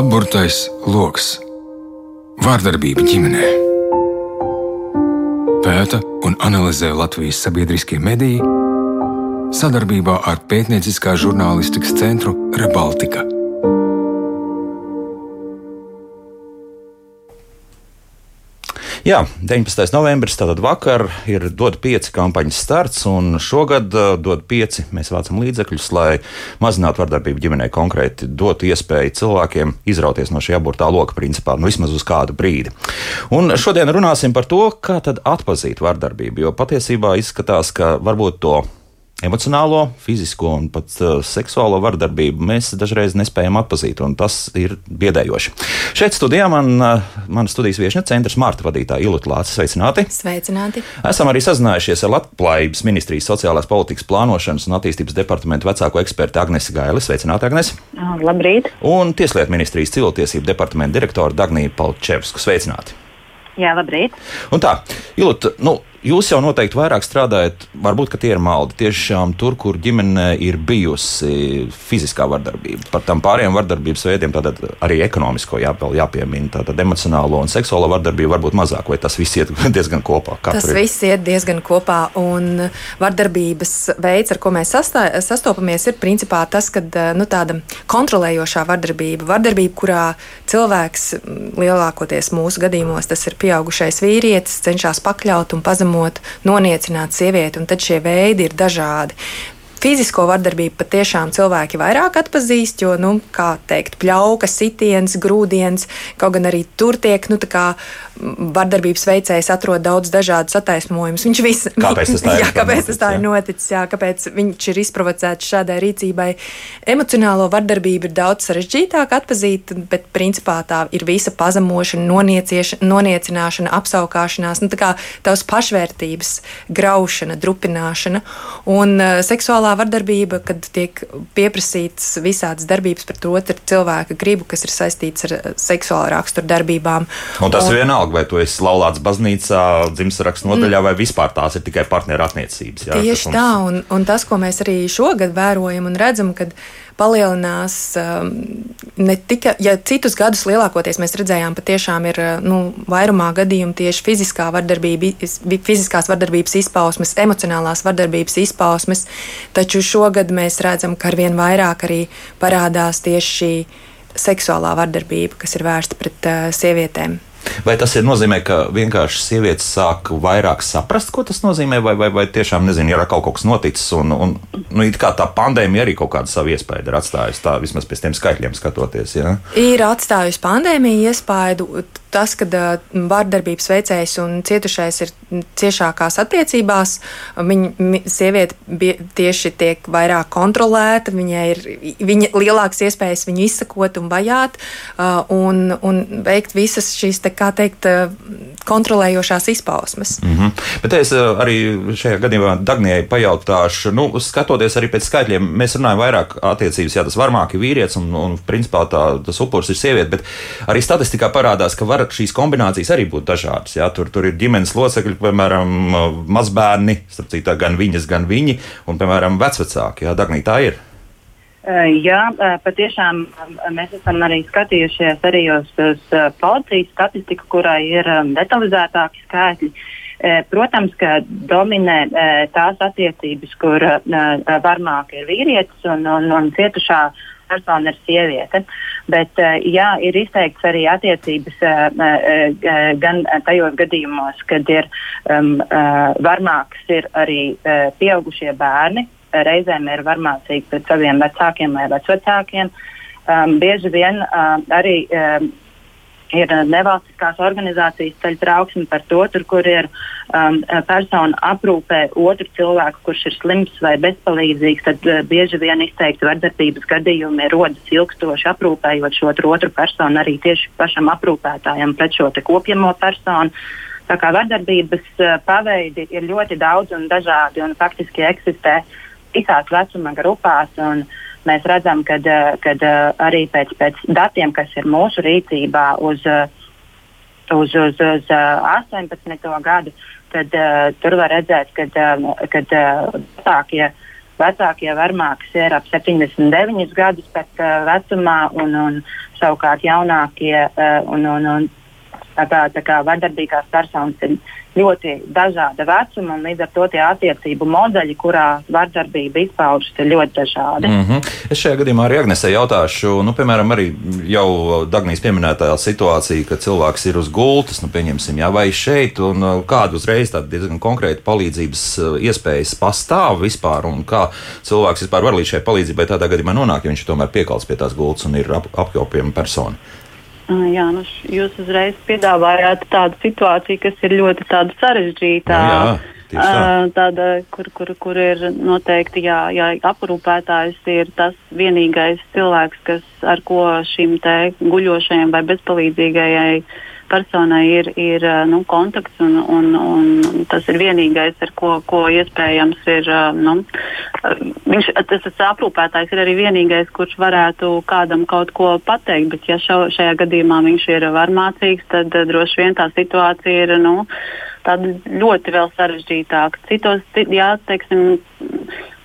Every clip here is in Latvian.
Apburtais lokus - vārdarbība ģimenē. Pēta un analizē Latvijas sabiedriskie mediji sadarbībā ar pētnieciskā žurnālistikas centru Rebaltika. Jā, 19. novembris, tātad vakar ir DOT 5 kampaņas starts, un šogad uh, DOT 5 mēs vācam līdzekļus, lai mazinātu vardarbību ģimenē, konkrēti dotu iespēju cilvēkiem izrauties no šī aburtā loka, principā, nu vismaz uz kādu brīdi. Un šodien runāsim par to, kā tad atpazīt vardarbību, jo patiesībā izskatās, ka varbūt to emocionālo, fizisko un pat uh, seksuālo vardarbību mēs dažreiz nespējam atpazīt, un tas ir biedējoši. Šeit studijā man, uh, mana studijas viesne, centra smārta vadītāja Ilūta Lācis. Sveicināti! Sveicināti! Esam arī sazinājušies ar Latvijas ministrijas sociālās politikas plānošanas un attīstības departamentu vecāko ekspertu Agnesi Gaili. Sveicināti, Agnes! Labrīt! Un Tieslietu ministrijas civiltiesību departamenta direktora Dagnija Palčevsku. Sveicināti! Jā, labrīt! Un tā, Ilūta, nu, Jūs jau noteikti vairāk strādājat, varbūt tie ir maldi tiešām tur, kur ģimenē ir bijusi fiziskā vardarbība. Par tām pārējām vardarbības veidiem tātad arī ekonomisko jāpēl, jāpiemina. Tātad emocionālo un seksuālo vardarbību varbūt mazāk, vai tas viss iet diezgan kopā? Tas ir? viss iet diezgan kopā, un vardarbības veids, ar ko mēs sastā, sastopamies, ir principā tas, ka nu, tāda kontrolējošā vardarbība, vardarbība, kurā cilvēks lielākoties mūsu gadījumos tas ir pieaugušais vīrietis, cenšas pakļaut un pazemot pazemot, noniecināt sievieti, un tad šie veidi ir dažādi. Fizisko vardarbību patiešām cilvēki vairāk atpazīst, jo, nu, kā teikt, pļauka, sitiens, grūdienis, kaut gan arī tur tiek, nu, tā kā vardarbības veicējs atrod daudz dažādus attaisnojumus. Viņš viss, kāpēc tas tā ir, jā, kāpēc tas tā ir noticis, jā, kāpēc viņš ir izprovocēts šādai rīcībai. Emocionālo vardarbību ir daudz sarežģītāk atpazīt, bet principā tā ir visa pazemošana, noniecināšana, apskaukāšanās, nu, tā kā tavs pašvērtības graušana, drupināšana un uh, seksuālā seksuālā vardarbība, kad tiek pieprasītas visādas darbības pret otru cilvēku gribu, kas ir saistīts ar eh, seksuālu raksturu darbībām. Un tas un, vienalga, vai tu esi laulāts baznīcā, dzimšanas nodaļā, mm, vai vispār tās ir tikai partneru attiecības. Jā, tieši mums... tā, un, un tas, ko mēs arī šogad vērojam un redzam, kad palielinās um, ne tikai, ja citus gadus lielākoties mēs redzējām, patiešām ir uh, nu, vairumā gadījumu tieši fiziskā vardarbība, fiziskās vardarbības izpausmes, emocionālās vardarbības izpausmes, taču šogad mēs redzam, ka arvien vairāk arī parādās tieši šī seksuālā vardarbība, kas ir vērsta pret uh, sievietēm. Vai tas ir nozīmē, ka vienkārši sievietes sāk vairāk saprast, ko tas nozīmē, vai, vai, vai tiešām nezinu, ir kaut kas noticis, un, un nu, tā pandēmija arī kaut kādu savu iespēju ir atstājusi, tā vismaz pēc tiem skaitļiem skatoties. Ja? Ir atstājusi pandēmija iespēju. Tas, ka vārdarbības veicējs un cietušais ir ciešākās attiecībās, viņa sieviete tieši tiek vairāk kontrolēta, viņai ir viņa lielākas iespējas viņu izsakot un vajāt un, un veikt visas šīs te, kā teikt, eh, kontrolējošās izpausmes. Mm -hmm. Bet es eh, arī šajā gadījumā Dagnijai pajautāšu, nu, skatoties arī pēc skaitļiem, mēs runājam vairāk attiecības, jā, tas varmāk ir vīrietis un, un principā tā, tas upurs ir sieviete, bet arī statistikā parādās, ka var šīs kombinācijas arī būt dažādas. Jā, tur, tur ir ģimenes locekļi, piemēram, mazbērni, starp citu, gan viņas, gan viņi, un, piemēram, vecvecāki. Jā, Dagnija, tā ir. Jā, patiešām mēs esam arī skatījušies arī uz, uz policijas statistiku, kurai ir detalizētāki skaitļi. Protams, ka dominē tās attiecības, kur varmāk ir vīrietis un, un, un cietušā persona ir sieviete. Bet jā, ir izteikts arī attiecības gan tajos gadījumos, kad ir um, varmāks ir arī pieaugušie bērni, reizēm ir varmācīgi pret saviem vecākiem vai vecvecākiem. Um, bieži vien uh, arī um, ir nevalstiskās organizācijas ceļ trauksmi par to, tur, kur ir um, persona aprūpē otru cilvēku, kurš ir slims vai bezpalīdzīgs, tad uh, bieži vien izteikti vardarbības gadījumi rodas ilgstoši aprūpējot šo otru personu arī tieši pašam aprūpētājam pret šo kopjamo personu. Tā kā vardarbības uh, paveidi ir ļoti daudz un dažādi un faktiski eksistē uh, visās vecuma grupās. Mēs redzam, ka eh, arī pēc, pēc datiem, kas ir mūsu rīcībā uz, eh, uz, uz, uz 18. Eh, gadu, tad tur var redzēt, ka vecākie vecākie varmākas ir ap 79 gadus pēc vecumā, un, un savukārt jaunākie un, un, un tā kā, tā kā vardarbīgās personas ir ļoti dažāda vecuma, un līdz ar to tie attiecību modeļi, kurā vardarbība izpaužas, ir ļoti dažādi. Mm -hmm. Es šajā gadījumā arī Agnesē jautāšu, nu, piemēram, arī jau Dagnijas pieminētā situācija, ka cilvēks ir uz gultas, nu, pieņemsim, jā, vai šeit, un uh, kādu uzreiz tādu diezgan konkrētu palīdzības uh, iespējas pastāv vispār, un kā cilvēks vispār var līdz šai palīdzībai tādā gadījumā nonākt, ja viņš tomēr piekals pie tās gultas un ir ap, apkopjama persona. Jā, nu jūs uzreiz piedāvājāt tādu situāciju, kas ir ļoti sarežģīta. Jā. Tā. Tāda, kur, kur, kur ir noteikti, jā, jā, aprūpētājs ir tas vienīgais cilvēks, kas ar ko šim guļošajam vai bezpalīdzīgajai uh, personai ir, ir nu, kontakts, un, un, un tas ir vienīgais, ar ko, ko iespējams ir. Nu, viņš, tas, tas aprūpētājs ir arī vienīgais, kurš varētu kādam kaut ko pateikt, bet ja šo, šajā gadījumā viņš ir varmācīgs, tad droši vien tā situācija ir. Nu, Tāda ļoti vēl sarežģītāka. Citos, jā, teiksim,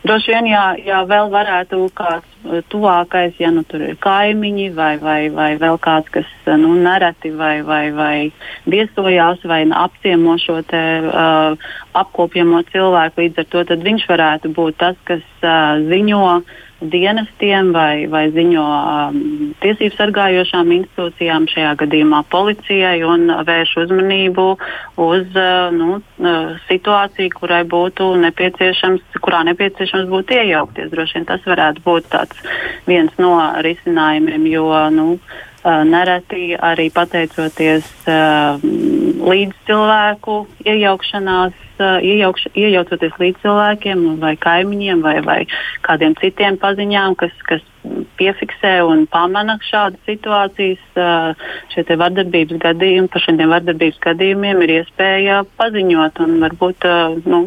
Droši vien, ja, ja vēl varētu kāds eh, tuvākais, ja nu tur ir kaimiņi vai, vai, vai vēl kāds, kas eh, nu, nereti vai, vai, vai viesojās vai apciemo šo te, uh, apkopjamo cilvēku, līdz ar to viņš varētu būt tas, kas uh, ziņo dienestiem vai, vai ziņo um, tiesību sargājošām institūcijām, šajā gadījumā policijai, un vērš uzmanību uz uh, nu, uh, situāciju, kurai būtu nepieciešams, kurā nepieciešams būtu iejaukties. Droši vien tas varētu būt viens no risinājumiem, jo nu, uh, nereti arī pateicoties uh, līdz cilvēku iejaukšanās iejaukš, iejaucoties līdz cilvēkiem, vai kaimiņiem, vai, vai kādiem citiem paziņām, kas, kas piefiksē un pamana šādas situācijas. Šie vardarbības gadījumi, par šiem vardarbības gadījumiem ir iespēja paziņot un varbūt nu,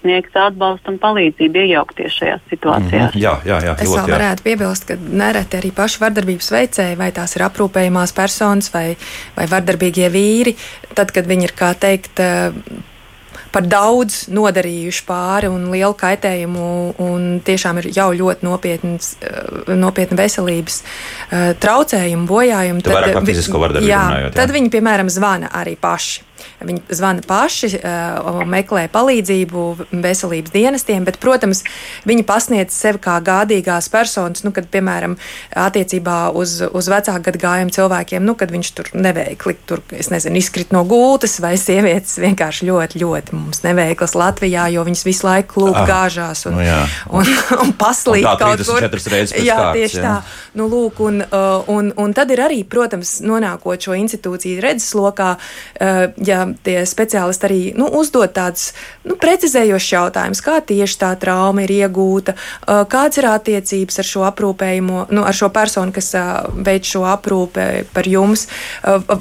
sniegt atbalstu un palīdzību iejaukties šajās situācijās. Mm -hmm. Jā, jā, jā. Es vēl varētu piebilst, ka nereti arī paši vardarbības veicēji, vai tās ir aprūpējumās personas vai, vai vardarbīgie vīri, tad, kad viņi ir, kā teikt, par daudz nodarījuši pāri un lielu kaitējumu, un tiešām ir jau ļoti nopietns, eh, nopietni veselības uh, traucējumi, bojājumi. Tad, tad, jā, runājot, jā. tad viņi, piemēram, zvana arī paši. Viņi zvana paši, uh, meklē palīdzību veselības dienestiem, bet, protams, viņi pasniedz sevi kā gādīgās personas, nu, kad, piemēram, attiecībā uz, uz vecāku gadagājumu cilvēkiem, nu, kad viņš tur neveikli, tur, es nezinu, izkrit no gultas, vai sievietes vienkārši ļoti, ļoti mums neveiklas Latvijā, jo viņas visu laiku klūp ah, gāžās un, nu jā. un, un, un paslīd un kaut kur. Jā, kārtas, tieši jā. tā. Nu, lūk, un, uh, un, un tad ir arī, protams, nonākot šo institūciju redzeslokā, uh, ja tie speciālisti arī nu, uzdod tādus nu, precizējošus jautājumus, kā tieši tā trauma ir iegūta, kāds ir attiecības ar šo aprūpējumu, nu, ar šo personu, kas veic šo aprūpē par jums,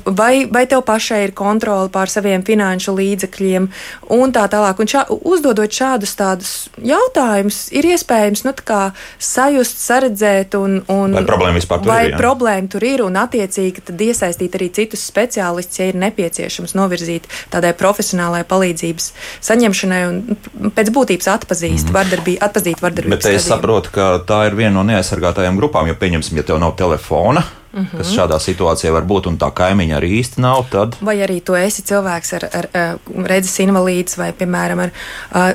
vai, vai tev pašai ir kontrole pār saviem finanšu līdzekļiem un tā tālāk. Un šā, uzdodot šādus tādus jautājumus, ir iespējams nu, sajust, saredzēt, un, un, vai problēma vispār tur vai ir. Ja? Problēma tur ir un attiecīgi tad iesaistīt arī citus speciālistus, ja ir nepieciešams novirzīt veltīt tādai profesionālai palīdzības saņemšanai un pēc būtības atpazīst mm. vardarbību. Atpazīt vardarbību. Bet es saprotu, ka tā ir viena no neaizsargātajām grupām, jo pieņemsim, ja tev nav telefona. Mm -hmm. kas šādā situācijā var būt, un tā kaimiņa arī īsti nav. Tad... Vai arī tu esi cilvēks ar, ar, ar redzes invalīds vai, piemēram, ar,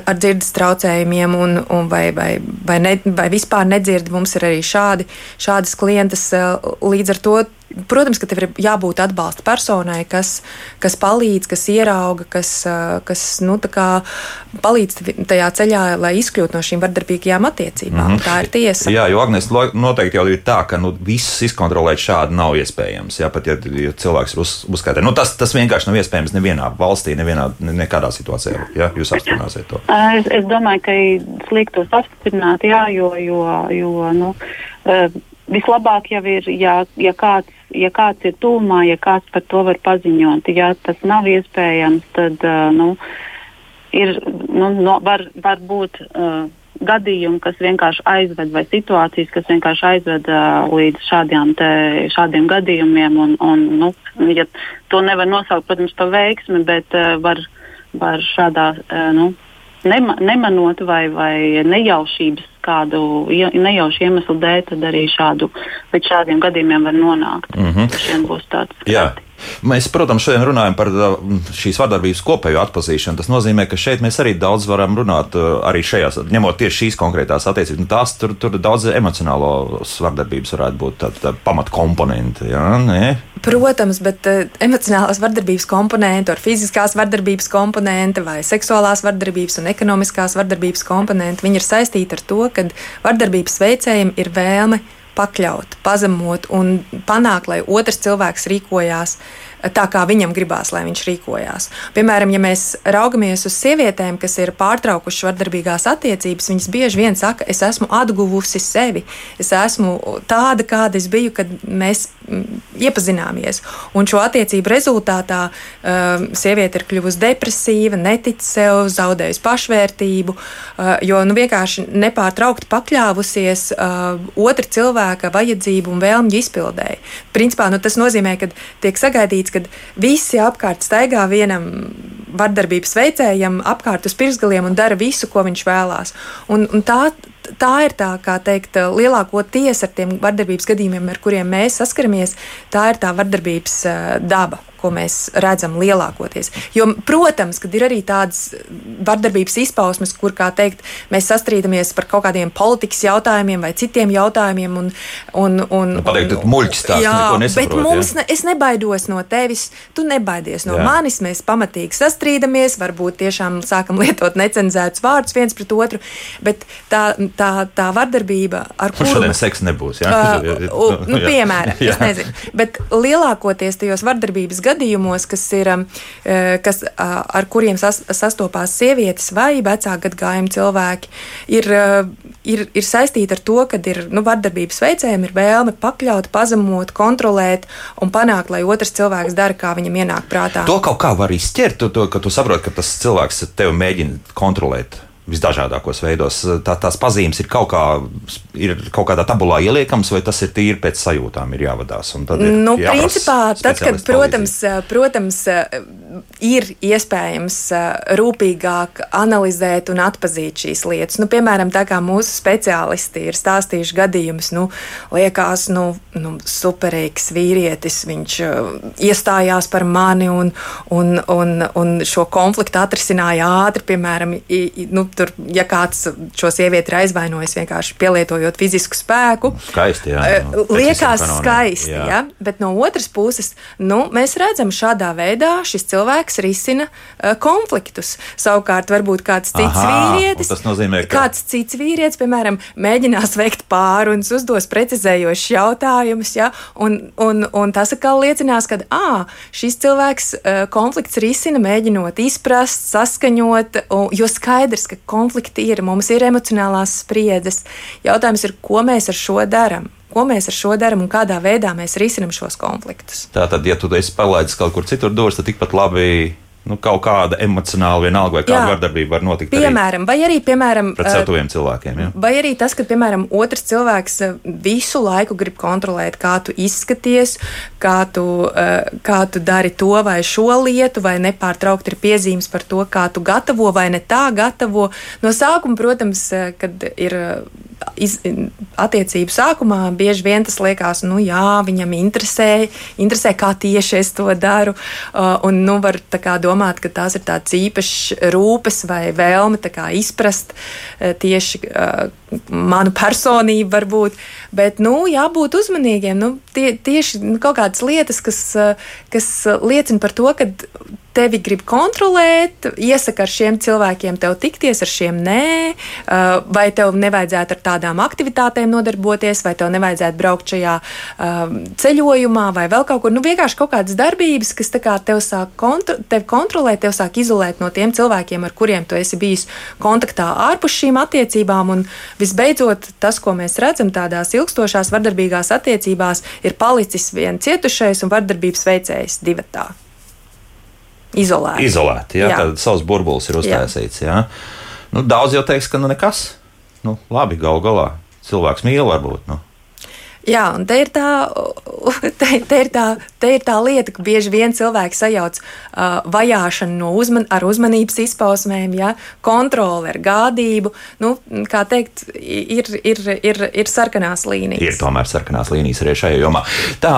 ar dzirdes traucējumiem, un, un vai, vai, vai, ne, vai vispār nedzirdi. Mums ir arī šādi, šādas klientes. Līdz ar to Protams, ka tev ir jābūt atbalsta personai, kas, kas palīdz, kas ierauga, kas, kas nu, palīdz tajā ceļā, lai izkļūtu no šīm vardarbīgajām attiecībām. Mm -hmm. Tā ir tiesa. Jā, jo Agnēs noteikti jau ir tā, ka nu, viss izkontrolēt šādi nav iespējams. Jā, pat ja, ja cilvēks ir uz, uzskaitē. Nu, tas, tas vienkārši nav iespējams nevienā valstī, nevienā, nekādā situācijā. Jā, jūs apstiprināsiet to. Es, es domāju, ka sliktos apstiprināt, jā, jo, jo, jo nu, vislabāk jau ir, ja, ja kāds ja kāds ir tūmā, ja kāds par to var paziņot. Ja tas nav iespējams, tad nu, ir, nu, no, var, var būt uh, gadījumi, kas vienkārši aizved, vai situācijas, kas vienkārši aizved uh, līdz šādiem, te, šādiem gadījumiem. Un, un, nu, ja to nevar nosaukt, protams, par veiksmi, bet uh, var, var šādā. Uh, nu, nema, nemanot vai, vai nejaušības kādu nejaušu iemeslu dēļ, tad arī šādu, līdz šādiem gadījumiem var nonākt. Mm -hmm. Šiem būs tāds. Jā. Mēs, protams, šodien runājam par uh, šīs vardarbības kopējo atpazīšanu. Tas nozīmē, ka šeit mēs arī daudz varam runāt, uh, arī šajās, ņemot tieši šīs konkrētās attiecības. Nu, tās tur, tur daudz emocionālos vardarbības varētu būt tā, tā pamatkomponenti. Ja? Nē? Protams, bet uh, emocionālās vardarbības komponente, ar fiziskās vardarbības komponente, vai seksuālās vardarbības un ekonomiskās vardarbības komponente, viņi ir saistīti ar to, ka vardarbības veicējiem ir vēlme pakļaut, pazemot un panākt, lai otrs cilvēks rīkojās tā, kā viņam gribās, lai viņš rīkojās. Piemēram, ja mēs raugamies uz sievietēm, kas ir pārtraukušas vardarbīgās attiecības, viņas bieži vien saka, es esmu atguvusi sevi, es esmu tāda, kāda es biju, kad mēs mm, iepazināmies. Un šo attiecību rezultātā um, sieviete ir kļuvusi depresīva, netic sev, zaudējusi pašvērtību, uh, jo nu, vienkārši nepārtraukti pakļāvusies uh, otra cilvēka vajadzību un vēlmju izpildēji. Principā nu, tas nozīmē, ka tiek sagaidīts ka visi apkārt staigā vienam vardarbības veicējam apkārt uz pirkstgaliem un dara visu, ko viņš vēlās. Un, un tā, tā ir tā, kā teikt, lielākoties ar tiem vardarbības gadījumiem, ar kuriem mēs saskaramies, tā ir tā vardarbības daba ko mēs redzam lielākoties. Jo, protams, kad ir arī tādas vardarbības izpausmes, kur, kā teikt, mēs sastrīdamies par kaut kādiem politikas jautājumiem vai citiem jautājumiem. Un, un, un, nu, pateikt, un, muļķis tās jā, bet mums, ja? ne, es nebaidos no tevis, tu nebaidies no jā. manis, mēs pamatīgi sastrīdamies, varbūt tiešām sākam lietot necenzētus vārdus viens pret otru, bet tā, tā, tā vardarbība, ar kuru... Šodien seks nebūs, jā? Uh, uh, nu, piemēram, es nezinu, bet lielākoties tajos vardarbības gadījumos kas ir, um, e, kas, ar kuriem sas, sastopās sievietes vai vecāku gadagājumu cilvēki, ir, e, ir, ir saistīti ar to, ka ir nu, vardarbības veicējiem ir vēlme pakļaut, pazemot, kontrolēt un panākt, lai otrs cilvēks dara, kā viņam ienāk prātā. To kaut kā var izķert, to, to, ka tu saproti, ka tas cilvēks tevi mēģina kontrolēt visdažādākos veidos. Tā, tās pazīmes ir kaut, kā, ir kaut kādā tabulā ieliekams, vai tas ir tīri pēc sajūtām, ir jāvadās. Ir nu, principā, tad, kad, protams, protams, ir iespējams rūpīgāk analizēt un atpazīt šīs lietas. Nu, piemēram, tā kā mūsu speciālisti ir stāstījuši gadījumus, nu, liekas, nu, nu, superīgs vīrietis, viņš iestājās par mani un, un, un, un šo konfliktu atrisināja ātri, piemēram, nu, tur, ja kāds šo sievieti ir aizvainojis vienkārši pielietojot fizisku spēku, skaisti, jā, eh, nu, liekas skaisti. Jā. Ja? Bet no otras puses, nu, mēs redzam, šādā veidā šis cilvēks risina uh, konfliktus. Savukārt, varbūt kāds cits Aha, vīrietis, nozīmē, ka... kāds cits vīrietis, piemēram, mēģinās veikt pārunas, uzdos precizējošus jautājumus, ja? un, un, un tas atkal liecinās, ka à, šis cilvēks uh, konflikts risina, mēģinot izprast, saskaņot, un, jo skaidrs, ka konflikti ir, mums ir emocionālās spriedzes. Jautājums ir, ko mēs ar šo darām? Ko mēs ar šo darām un kādā veidā mēs risinām šos konfliktus? Tātad, ja tu esi palaidis kaut kur citur durvis, tad tikpat labi nu, kaut kāda emocionāla, vienalga, vai kāda jā, vardarbība var notikt. Piemēram, arī vai arī, piemēram, pret sev tuviem cilvēkiem. Jā. Vai arī tas, ka, piemēram, otrs cilvēks visu laiku grib kontrolēt, kā tu izskaties, kā tu, kā tu dari to vai šo lietu, vai nepārtraukti ir piezīmes par to, kā tu gatavo vai ne tā gatavo. No sākuma, protams, kad ir iz, attiecību sākumā bieži vien tas liekas, nu jā, viņam interesē, interesē kā tieši es to daru. Uh, un nu, var domāt, ka tās ir tādas īpašas rūpes vai vēlme izprast uh, tieši uh, manu personību, varbūt. Bet nu, jābūt uzmanīgiem. Nu, tie, tieši nu, kaut kādas lietas, kas, uh, kas liecina par to, ka tevi grib kontrolēt, iesaka ar šiem cilvēkiem tev tikties, ar šiem nē, uh, vai tev nevajadzētu ar tādām aktivitātēm nodarboties, vai tev nevajadzētu braukt šajā um, ceļojumā, vai vēl kaut kur. Nu, vienkārši kaut kādas darbības, kas kā tev sāk kontro, tev kontrolēt, tev sāk izolēt no tiem cilvēkiem, ar kuriem tu esi bijis kontaktā ārpus šīm attiecībām. Un visbeidzot, tas, ko mēs redzam tādās ilgstošās vardarbīgās attiecībās, ir palicis viens cietušais un vardarbības veicējs divatā izolēti. Izolēti, jā, jā. tad savs burbulis ir uztaisīts. Jā. Jā. Nu, daudz jau teiks, ka nu nekas. Nu, labi, gal galā cilvēks mīl varbūt. Nu. Jā, un te ir tā, te, te ir tā, te ir tā lieta, ka bieži vien cilvēki sajauc uh, vajāšanu no uzman, ar uzmanības izpausmēm, ja, kontroli ar gādību. Nu, kā teikt, ir, ir, ir, ir sarkanās līnijas. Ir tomēr sarkanās līnijas arī šajā jomā. Tā,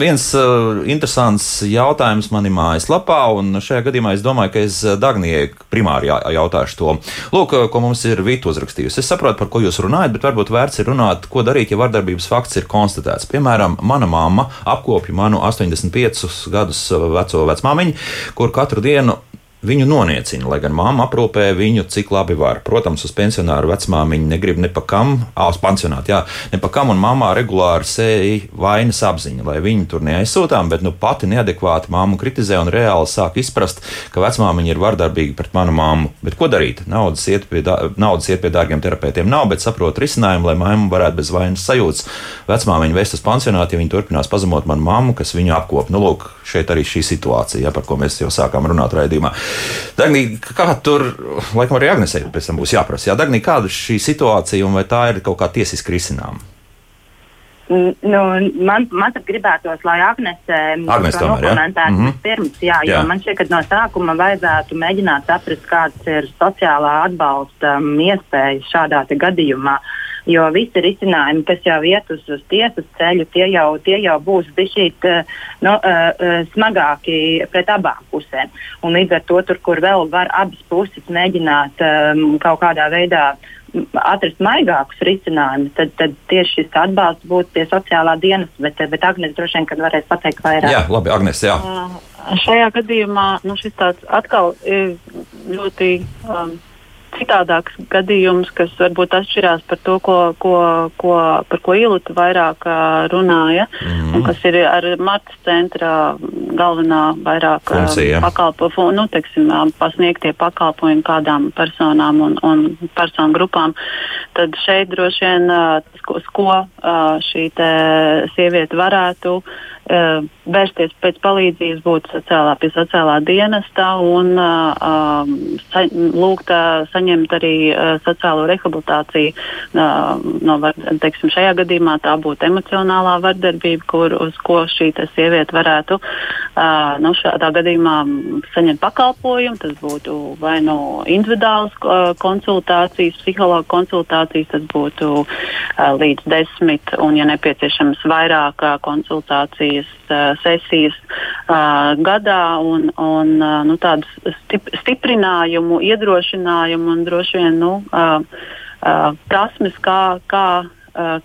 viens uh, interesants jautājums manī mājaslapā, un šajā gadījumā es domāju, ka es Dagnijai primāri jā, jautāšu to. Lūk, ko mums ir Vita uzrakstījusi. Es saprotu, par ko jūs runājat, bet varbūt vērts ir runāt, ko darīt, ja vardarbības fakts ir konstatēts. Piemēram, mana mamma apkopja manu 85 gadus veco vecmāmiņu, kur katru dienu Viņu noniecina, lai gan mamma aprūpē viņu cik labi var. Protams, uz pensionāru vecmāmiņu negrib ne pa kam, ah, uz pensionātu, jā, ne pa kam, un mamā regulāri sēja vainas apziņa, lai viņu tur neaizsūtām, bet nu pati neadekvāti mammu kritizē un reāli sāk izprast, ka vecmāmiņa ir vardarbīga pret manu mammu. Bet ko darīt? Naudas iet pie, naudas iet pie dārgiem terapeitiem nav, bet saprot risinājumu, lai mamma varētu bez vainas sajūtas vecmāmiņu vest uz pensionātu, ja viņi turpinās pazemot manu mammu, kas viņu apkop. Nu, lūk, šeit arī šī situācija, ja, par ko mēs jau sākām runāt raidījumā. Dagnī, kā tur, laikam arī Agnesei pēc tam būs jāprasa, jā, Dagnī, kāda ir šī situācija un vai tā ir kaut kā tiesiski risināma? Nu, man, man gribētos, lai Agnese Agnes to dokumentētu mm -hmm. pirms, jā, jo jā. man šķiet, ka no sākuma vajadzētu mēģināt saprast, kādas ir sociālā atbalsta um, iespējas šādā gadījumā. Jo visi risinājumi, kas jau iet uz, uz tiesas ceļu, tie jau, tie jau būs bišķīt uh, no, uh, smagāki pret abām pusēm. Un līdz ar to, tur, kur vēl var abas puses mēģināt um, kaut kādā veidā atrast maigākus risinājumus, tad, tad tieši šis atbalsts būtu pie sociālā dienas, bet, bet Agnēs droši vien varēs pateikt vairāk. Jā, labi, Agnēs, jā. Uh, šajā gadījumā nu, šis tāds atkal ir ļoti. Um, citādāks gadījums, kas varbūt atšķirās par to, ko, ko, ko, par ko Ilūta vairāk runāja, mm un kas ir ar Marta centra galvenā vairāk pakalpojumu, nu, teiksim, pasniegtie pakalpojumi kādām personām un, un personu grupām. Tad šeit droši vien tas, ko, ko šī sieviete varētu vērsties pēc palīdzības, būt sociālā, pie sociālā dienesta un uh, sa, lūgt saņemt arī uh, sociālo rehabilitāciju. Uh, no, var, teiksim, šajā gadījumā tā būtu emocionālā vardarbība, kur, uz ko šī sieviete varētu uh, nu, šādā gadījumā saņemt pakalpojumu. Tas būtu vai nu no individuāls uh, konsultācijas, psihologa konsultācijas, tas būtu uh, līdz desmit un, ja nepieciešams, vairāk uh, konsultācijas sesijas uh, gadā un, un nu, tādu stip, stiprinājumu, iedrošinājumu un droši vien nu, prasmes, kā, kā,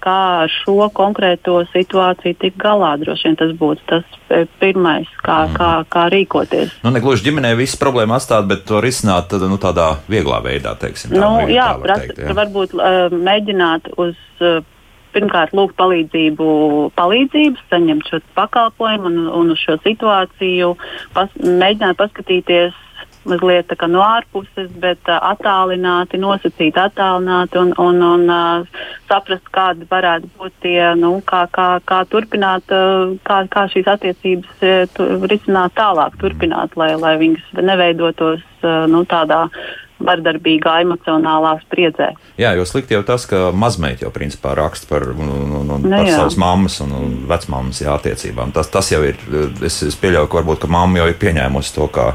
kā ar šo konkrēto situāciju tikt galā. Droši vien tas būtu tas pirmais, kā, mm. kā, kā rīkoties. Nu, Negluži ģimenē visas problēmas atstāt, bet to risināt tad, nu, tādā vieglā veidā, teiksim. Tā, nu, jā, pras, teikt, jā, varbūt uh, mēģināt uz. Uh, pirmkārt lūgt palīdzību, palīdzības, saņemt šo pakalpojumu un, un uz šo situāciju pas, mēģināt paskatīties mazliet no ārpuses, bet uh, attālināti, nosacīt attālināti un, un, un uh, saprast, kādi varētu būt tie, nu, kā, kā, kā turpināt, uh, kā, kā šīs attiecības uh, risināt tālāk, turpināt, lai, lai viņas neveidotos uh, nu, tādā vardarbīgā emocionālā spriedzē. Jā, jo slikti jau tas, ka mazmeita jau principā raksta par, un, un, un, ne, par savas mammas un, un vecmāmas jā, attiecībām. Tas, tas jau ir, es, es pieļauju, ka varbūt ka mamma jau ir pieņēmusi to kā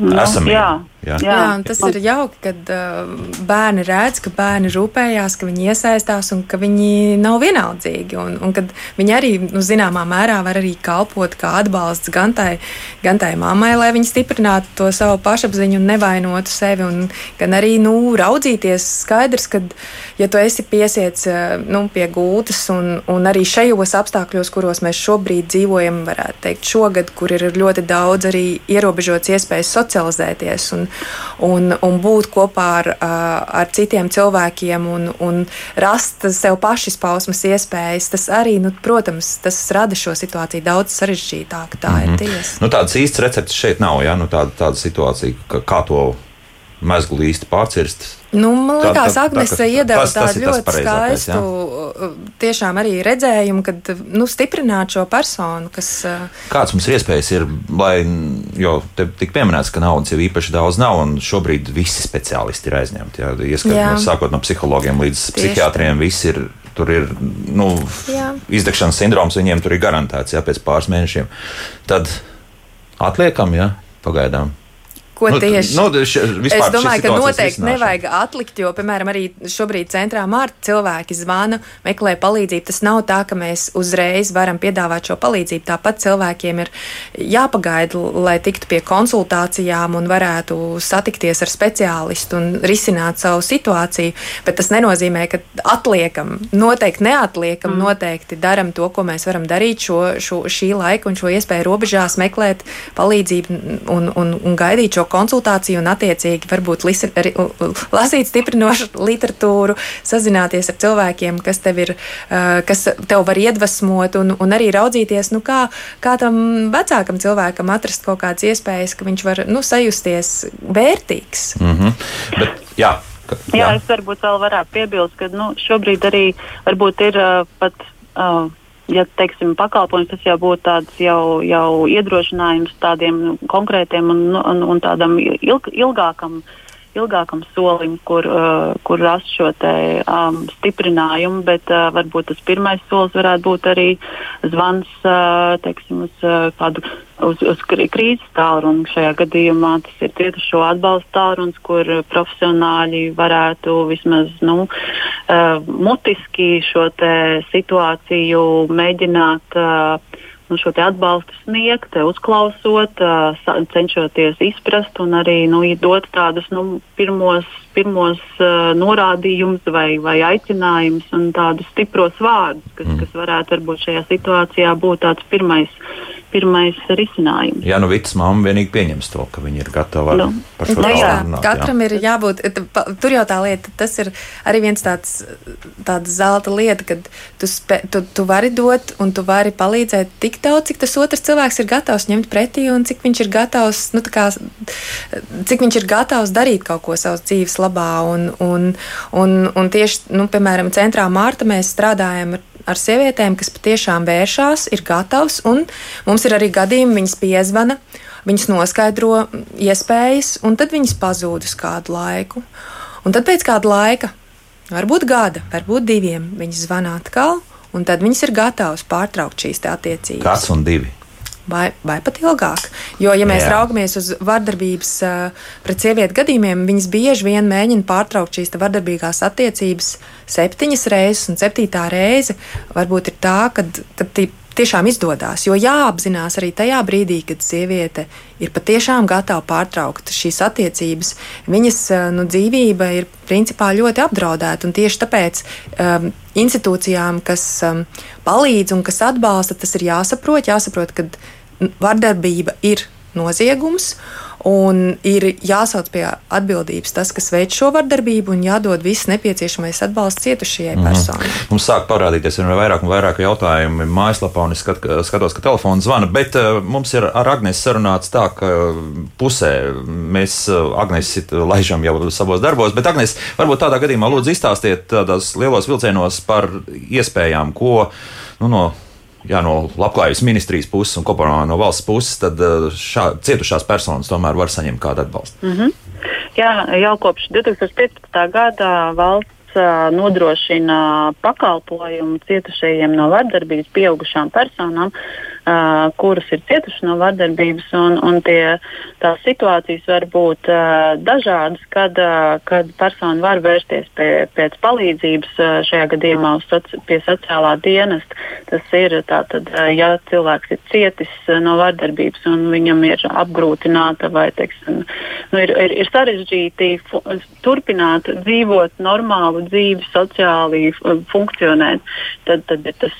nu, esamību. Jā. Jā. Tas ir jauki, kad uh, bērni redz, ka bērni rūpējās, ka viņi iesaistās un ka viņi nav vienaldzīgi. Un, un kad viņi arī nu, zināmā mērā var arī kalpot kā atbalsts gan tai, gan tai mammai, lai viņi stiprinātu to savu pašapziņu un nevainotu sevi. Un, gan arī nu, raudzīties skaidrs, ka, ja tu esi piesiets uh, nu, pie gultas un, un arī šajos apstākļos, kuros mēs šobrīd dzīvojam, varētu teikt, šogad, kur ir ļoti daudz arī ierobežots iespējas socializēties. Un, un, un būt kopā ar, ar citiem cilvēkiem un, un rast sev pašizpausmes iespējas. Tas arī, nu, protams, tas rada šo situāciju daudz sarežģītāku. Tā mm -hmm. ir mhm. tiesa. Nu, tādas īstas receptes šeit nav. Ja? Nu, tāda, tāda situācija, ka, kā to mezglu īsti pārcirst Nu, man liekas, Agnese iedeva tādu ļoti skaistu, jā. tiešām arī redzējumu, kad nu, stiprināt šo personu. Kas, Kāds mums ir iespējas, ir, lai, jo te tika pieminēts, ka naudas jau īpaši daudz nav, un šobrīd visi speciālisti ir aizņemti. Jā, ieskat, jā. Sākot no psihologiem līdz Tieši psihiatriem, visi ir tur ir nu, izdegšanas sindroms, viņiem tur ir garantēts jā, pēc pāris mēnešiem. Tad atliekam, jā, pagaidām. Ko nu, tieši? Nu, š, es domāju, ka noteikti nevajag atlikt, jo, piemēram, arī šobrīd centrā mārta cilvēki zvana, meklē palīdzību. Tas nav tā, ka mēs uzreiz varam piedāvāt šo palīdzību. Tāpat cilvēkiem ir jāpagaida, lai tiktu pie konsultācijām un varētu satikties ar speciālistu un risināt savu situāciju. Bet tas nenozīmē, ka atliekam, noteikti neatliekam, mm. noteikti daram to, ko mēs varam darīt šo, šo, šī laika un šo iespēju robežās meklēt palīdzību un, un, un gaidīt šo šo konsultāciju un attiecīgi varbūt lisi, lasīt stiprinošu literatūru, sazināties ar cilvēkiem, kas tev ir, kas tev var iedvesmot un, un arī raudzīties, nu kā, kā tam vecākam cilvēkam atrast kaut kādas iespējas, ka viņš var nu, sajusties vērtīgs. Mm -hmm. Bet, jā. Jā. jā, es varbūt vēl varētu piebilst, ka nu, šobrīd arī varbūt ir uh, pat. Uh, ja teiksim, pakalpojums, tas jau būtu tāds jau, jau iedrošinājums tādiem konkrētiem un, un, un tādam ilg, ilgākam, ilgākam solim, kur, uh, kur rast šo te, um, stiprinājumu, bet uh, varbūt tas pirmais solis varētu būt arī zvans uh, teiksim, uz uh, kādu uz, uz krīzes tālruni. Šajā gadījumā tas ir cietušo atbalsta tālrunis, kur profesionāļi varētu vismaz nu, uh, mutiski šo situāciju mēģināt. Uh, nu, šo atbalstu sniegt, uzklausot, cenšoties izprast un arī nu, dot tādus nu, pirmos, pirmos norādījumus vai, vai aicinājumus un tādus stipros vārdus, kas, mm. kas varētu varbūt šajā situācijā būt tāds pirmais pirmais risinājums. Jā, nu Vits mamma vienīgi pieņems to, ka viņi ir gatavi nu, par šo nu, jā, runāt. Katram jā. ir jābūt, tur jau tā lieta, tas ir arī viens tāds, tāds zelta lieta, kad tu, spē, tu, tu vari dot un tu vari palīdzēt tik daudz, cik tas otrs cilvēks ir gatavs ņemt pretī un cik viņš ir gatavs, nu, kā, cik viņš ir gatavs darīt kaut ko savas dzīves labā. Un, un, un, un tieši, nu, piemēram, centrā Mārta mēs strādājam ar ar sievietēm, kas patiešām vēršās, ir gatavs, un mums ir arī gadījumi, viņas piezvana, viņas noskaidro iespējas, un tad viņas pazūd uz kādu laiku. Un tad pēc kāda laika, varbūt gada, varbūt diviem, viņas zvana atkal, un tad viņas ir gatavas pārtraukt šīs attiecības. Kāds un divi? Vai, vai pat ilgāk. Jo, ja mēs Jā. raugamies uz vardarbības uh, pret sievieti gadījumiem, viņas bieži vien mēģina pārtraukt šīs vardarbīgās attiecības septiņas reizes, un septītā reize varbūt ir tā, kad, kad tiešām izdodas. Jo jāapzinās arī tajā brīdī, kad sieviete ir patiešām gatava pārtraukt šīs attiecības, viņas nu, dzīvība ir principā ļoti apdraudēta. Tieši tāpēc um, institūcijām, kas um, palīdz un kas atbalsta, tas ir jāsaprot. Jāsaprot, ka vardarbība ir noziegums. Un ir jāsauc pie atbildības tas, kas veic šo vardarbību, un jādod viss nepieciešamais atbalsts cietušajai mm personai. Mums sāk parādīties ar vairāk un vairāk jautājumu mājaslapā, un es skat, skatos, ka telefons zvana. Bet uh, mums ir ar Agnēs sarunāts tā, ka pusē mēs uh, Agnēs laižam jau savos darbos. Bet, Agnēs, varbūt tādā gadījumā lūdzu izstāstiet tādās lielos vilcienos par iespējām, ko nu, no jā, no labklājības ministrijas puses un kopumā no valsts puses, tad eh, šā, cietušās personas tomēr var saņemt kādu atbalstu. Mm -hmm. Jā, jau kopš 2015. gada valsts uh, nodrošina pakalpojumu cietušajiem no vardarbības pieaugušām personām. Uh, uh, kuras ir cietuši no vardarbības. Un, un tie, tās situācijas var būt uh, dažādas, kad, uh, kad persona var vērsties pie, pēc palīdzības, uh, šajā gadījumā soci, pie sociālā dienesta. Tas ir tātad, uh, ja cilvēks ir cietis uh, no vardarbības un viņam ir apgrūtināta vai teiksim, nu, ir, ir, ir sarežģīti turpināt dzīvot normālu dzīvi, sociāli funkcionēt, tad, tad ir tas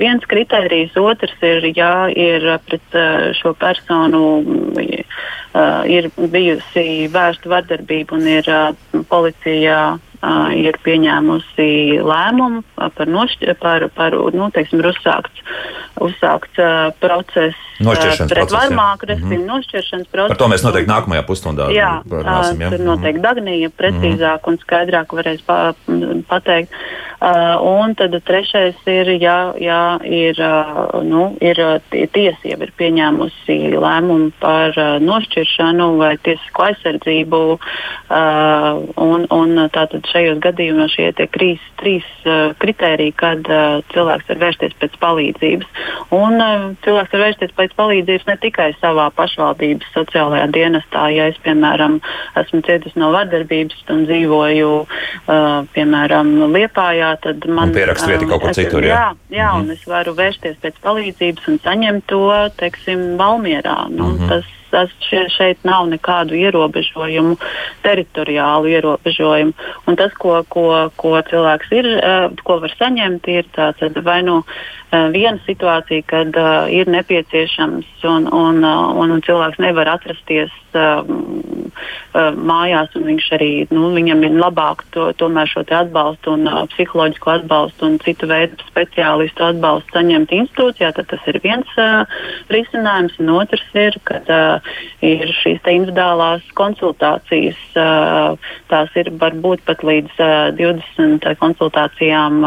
viens kriterijs. Otrs ir, ja ir pret šo personu ir bijusi vērsta vardarbība un ir policija Uh, ir pieņēmusi lēmumu par, nošķi, par, par nu, teiksim, uzsākts uzsākts uh, process Nošķiršanas pret jā. varmāku, respektīvi Mhm. nošķiršanas process. Par to mēs noteikti nākamajā pusstundā Jā, parunāsim. ā, tur noteikti Dagnija precīzāk un skaidrāk varēs pa, pateikt. Uh, un tad trešais ir, ja, ja ir, uh, nu, ir uh, tie- tiesa jau ir pieņēmusi lēmumu par uh, nošķiršanu vai tiesisko aizsardzību. Uh, un, un tātad šajos gadījumos šie tie trīs, uh, kritēriji, kad uh, cilvēks var vērsties pēc palīdzības. Un uh, cilvēks var vērsties pēc palīdzības ne tikai savā pašvaldības sociālajā dienestā. Ja es, piemēram, esmu cietusi no vardarbības un dzīvoju, uh, piemēram, Liepājā, tad man Un pierakst vieta kaut kur citur, jā? Jā, jā Mhm. un es varu vērsties pēc palīdzības un saņemt to, teiksim, Valmierā. Nu, Mhm. tas, tas šeit nav nekādu ierobežojumu, teritoriālu ierobežojumu. Un tas, ko, ko, ko cilvēks ir, ko var saņemt, ir tāds vai nu viena situācija, kad ir nepieciešams un, un, uh, un cilvēks nevar atrasties mājās, un viņš arī, nu, viņam ir labāk to, tomēr šo atbalstu un psiholoģisko atbalstu un citu veidu speciālistu atbalstu saņemt institūcijā, tad tas ir viens uh, risinājums, un otrs ir, kad uh, ir šīs individuālās konsultācijas. Tās ir varbūt pat līdz uh, 20 konsultācijām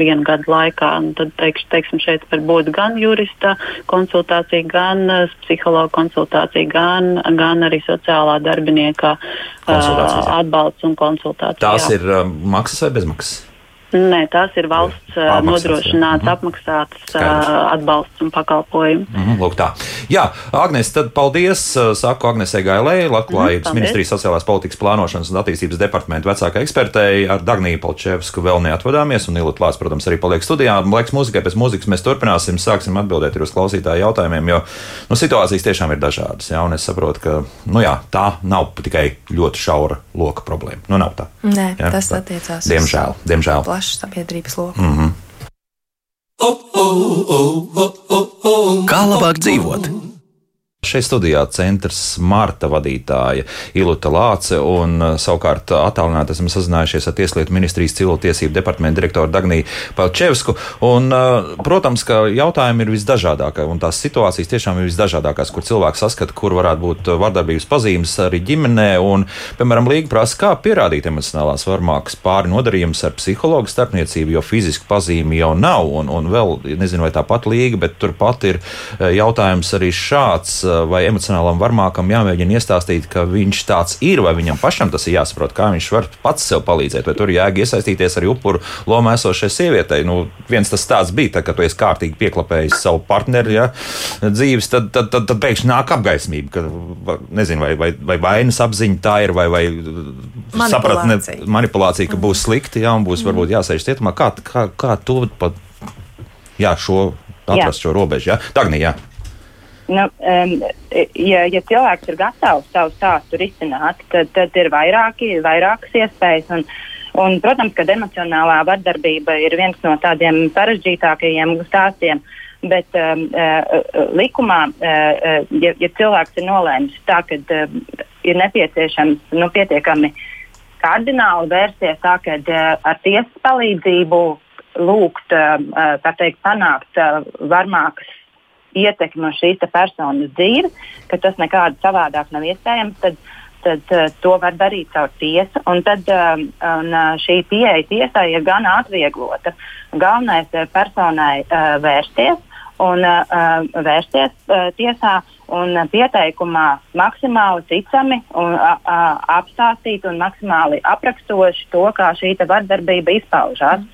vienu gadu laikā. Un tad teikš, teiksim, šeit var būt gan jurista konsultācija, gan psihologa konsultācija, gan, gan arī sociālā darbinieka atbalsts un konsultācija. Tās jā. ir maksas vai bezmaksas? Nē, tās ir valsts uh, Apmaksāts, jā. nodrošināts, Mhm. apmaksāts Skaidrs. atbalsts un pakalpojumi. Mhm, lūk tā. Jā, Agnēs, tad paldies. Saku Agnesei Gailē, Labklājības paldies. ministrijas sociālās politikas plānošanas un attīstības departamenta vecākā ekspertei. Ar Dagniju Palčevsku vēl neatvadāmies, un Ilot Lārs, protams, arī paliek studijā. Laiks mūzikai, pēc mūzikas mēs turpināsim, sāksim atbildēt uz klausītāju jautājumiem, jo nu, situācijas tiešām ir dažādas. Jā, un es saprotu, ka nu, jā, tā nav tikai ļoti šaura loka problēma. Nu, nav tā. Nē, Jā, tas tā. attiecās Diemžēl, diemžēl. uz plašu sabiedrības loku. Mhm. Kā labāk dzīvot? Šeit studijā centrs Marta vadītāja Iluta Lāce un uh, savukārt attālināti esam sazinājušies ar Tieslietu ministrijas cilvēktiesību departamentu direktoru Dagniju Palčevsku. Un, uh, protams, ka jautājumi ir visdažādākie un tās situācijas tiešām ir visdažādākās, kur cilvēks saskata, kur varētu būt uh, vardarbības pazīmes arī ģimenē. Un, piemēram, Līga prasa, kā pierādīt emocionālās varmākas pāri nodarījumus ar psihologu starpniecību, jo fizisku pazīmi jau nav. Un, un vēl, nezinu, vai tā pat līga, bet turpat ir uh, jautājums arī šāds vai emocionālam varmākam jāmēģina iestāstīt, ka viņš tāds ir, vai viņam pašam tas ir jāsaprot, kā viņš var pats sev palīdzēt, vai tur jēga iesaistīties arī upuru lomā esošai sievietei. Nu, viens tas tāds bija, tad, kad tu esi kārtīgi pieklapējis savu partneri ja, dzīves, tad, tad, tad, tad pēkšņi nāk apgaismība, ka nezinu, vai, vai, vai vainas apziņa tā ir, vai, vai sapratne, Manipulācija. manipulācija, ka būs slikti, jā, un būs varbūt jāsēž cietumā. Kā, kā, kā to pat, jā, šo atrast šo robežu, jā? Dagni, jā. Nu, um, ja, ja cilvēks ir gatavs savu stāstu risināt, tad, tad ir vairāki, vairākas iespējas. Un, un, protams, ka emocionālā vardarbība ir viens no tādiem sarežģītākajiem stāstiem. Bet um, uh, likumā, uh, ja, ja cilvēks ir nolēmis tā, ka uh, ir nepieciešams nu, pietiekami kardināli vērsties tā, ka uh, ar tiesas palīdzību lūgt, uh, tā teikt, panākt uh, varmākas ietekmi uz šīs personas dzīvi, ka tas nekādi savādāk nav iespējams, tad, tad uh, to var darīt caur tiesu. Un tad um, un, uh, šī pieeja tiesai ir gan atvieglota. Galvenais ir personai uh, vērsties un uh, vērsties uh, tiesā un pieteikumā maksimāli ticami un uh, apstāstīt un maksimāli aprakstoši to, kā šī vardarbība izpaužās.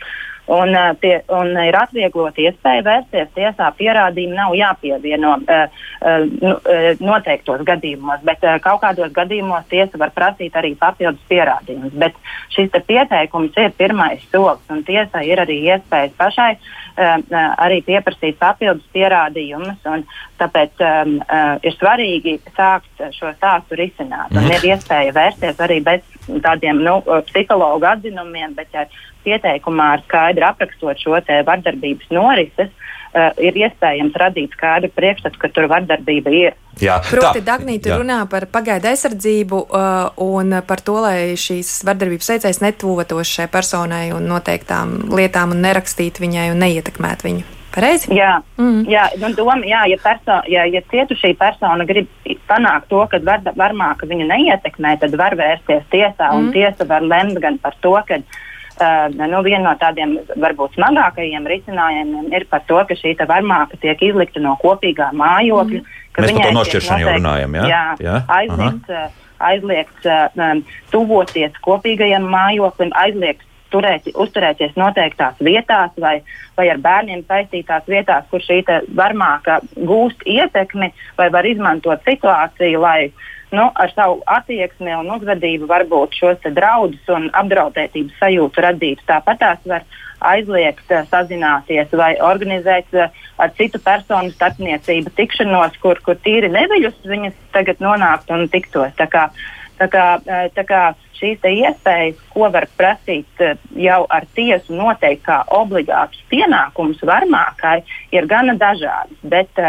Un, tie, un ir atvieglota iespēja vērsties tiesā. Pierādījumi nav jāpievieno nu, noteiktos gadījumos, bet kaut kādos gadījumos tiesa var prasīt arī papildus pierādījumus. Bet šis te pieteikums ir pirmais solis, un tiesai ir arī iespējas pašai arī pieprasīt papildus pierādījumus. un Tāpēc um, uh, ir svarīgi sākt šo stāstu risināt. Un ir iespēja vērsties arī bez tādiem nu, psihologu atzinumiem, bet ar pieteikumā ar skaidri aprakstot šo vardarbības norises, uh, ir iespējams radīt skaidru priekšstatu, ka tur vardarbība ir. Jā, Proti. Dagnīte runā par pagaidu aizsardzību uh, un par to, lai šīs vardarbības veicējs netuvotos šai personai un noteiktām lietām un nerakstītu viņai un neietekmētu viņu. Pareizi? Jā, mm. jā, nu, doma, jā ja, perso, ja, ja cietušī persona grib panākt to, ka var, varmāka viņu neietekmē, tad var vērsties tiesā, mm. un tiesa var lemt gan par to, ka Uh, nu, viena no tādiem varbūt smagākajiem risinājumiem ir par to, ka šī varmāka tiek izlikta no kopīgā mājokļa. Mm. Mēs par to nošķiršanu jau runājam. Ja? Jā, jā? aizliegts, uh, aizliegts uh, um, tuvoties kopīgajam mājoklim, aizliegts turēt, uzturēties noteiktās vietās vai, vai ar bērniem saistītās vietās, kur šī varmāka gūst ietekmi vai var izmantot situāciju, lai nu, ar savu attieksmi un uzvedību varbūt šos draudus un apdraudētības sajūtu radīt. Tāpat tās var aizliegt eh, sazināties vai organizēt eh, ar citu personu starpniecību tikšanos, kur, kur tīri neviļus viņas tagad nonāktu un tiktos. Tā kā, tā kā, eh, tā kā šīs iespējas, ko var prasīt jau ar tiesu noteikt kā obligātus pienākumus varmākai, ir gana dažādas. Bet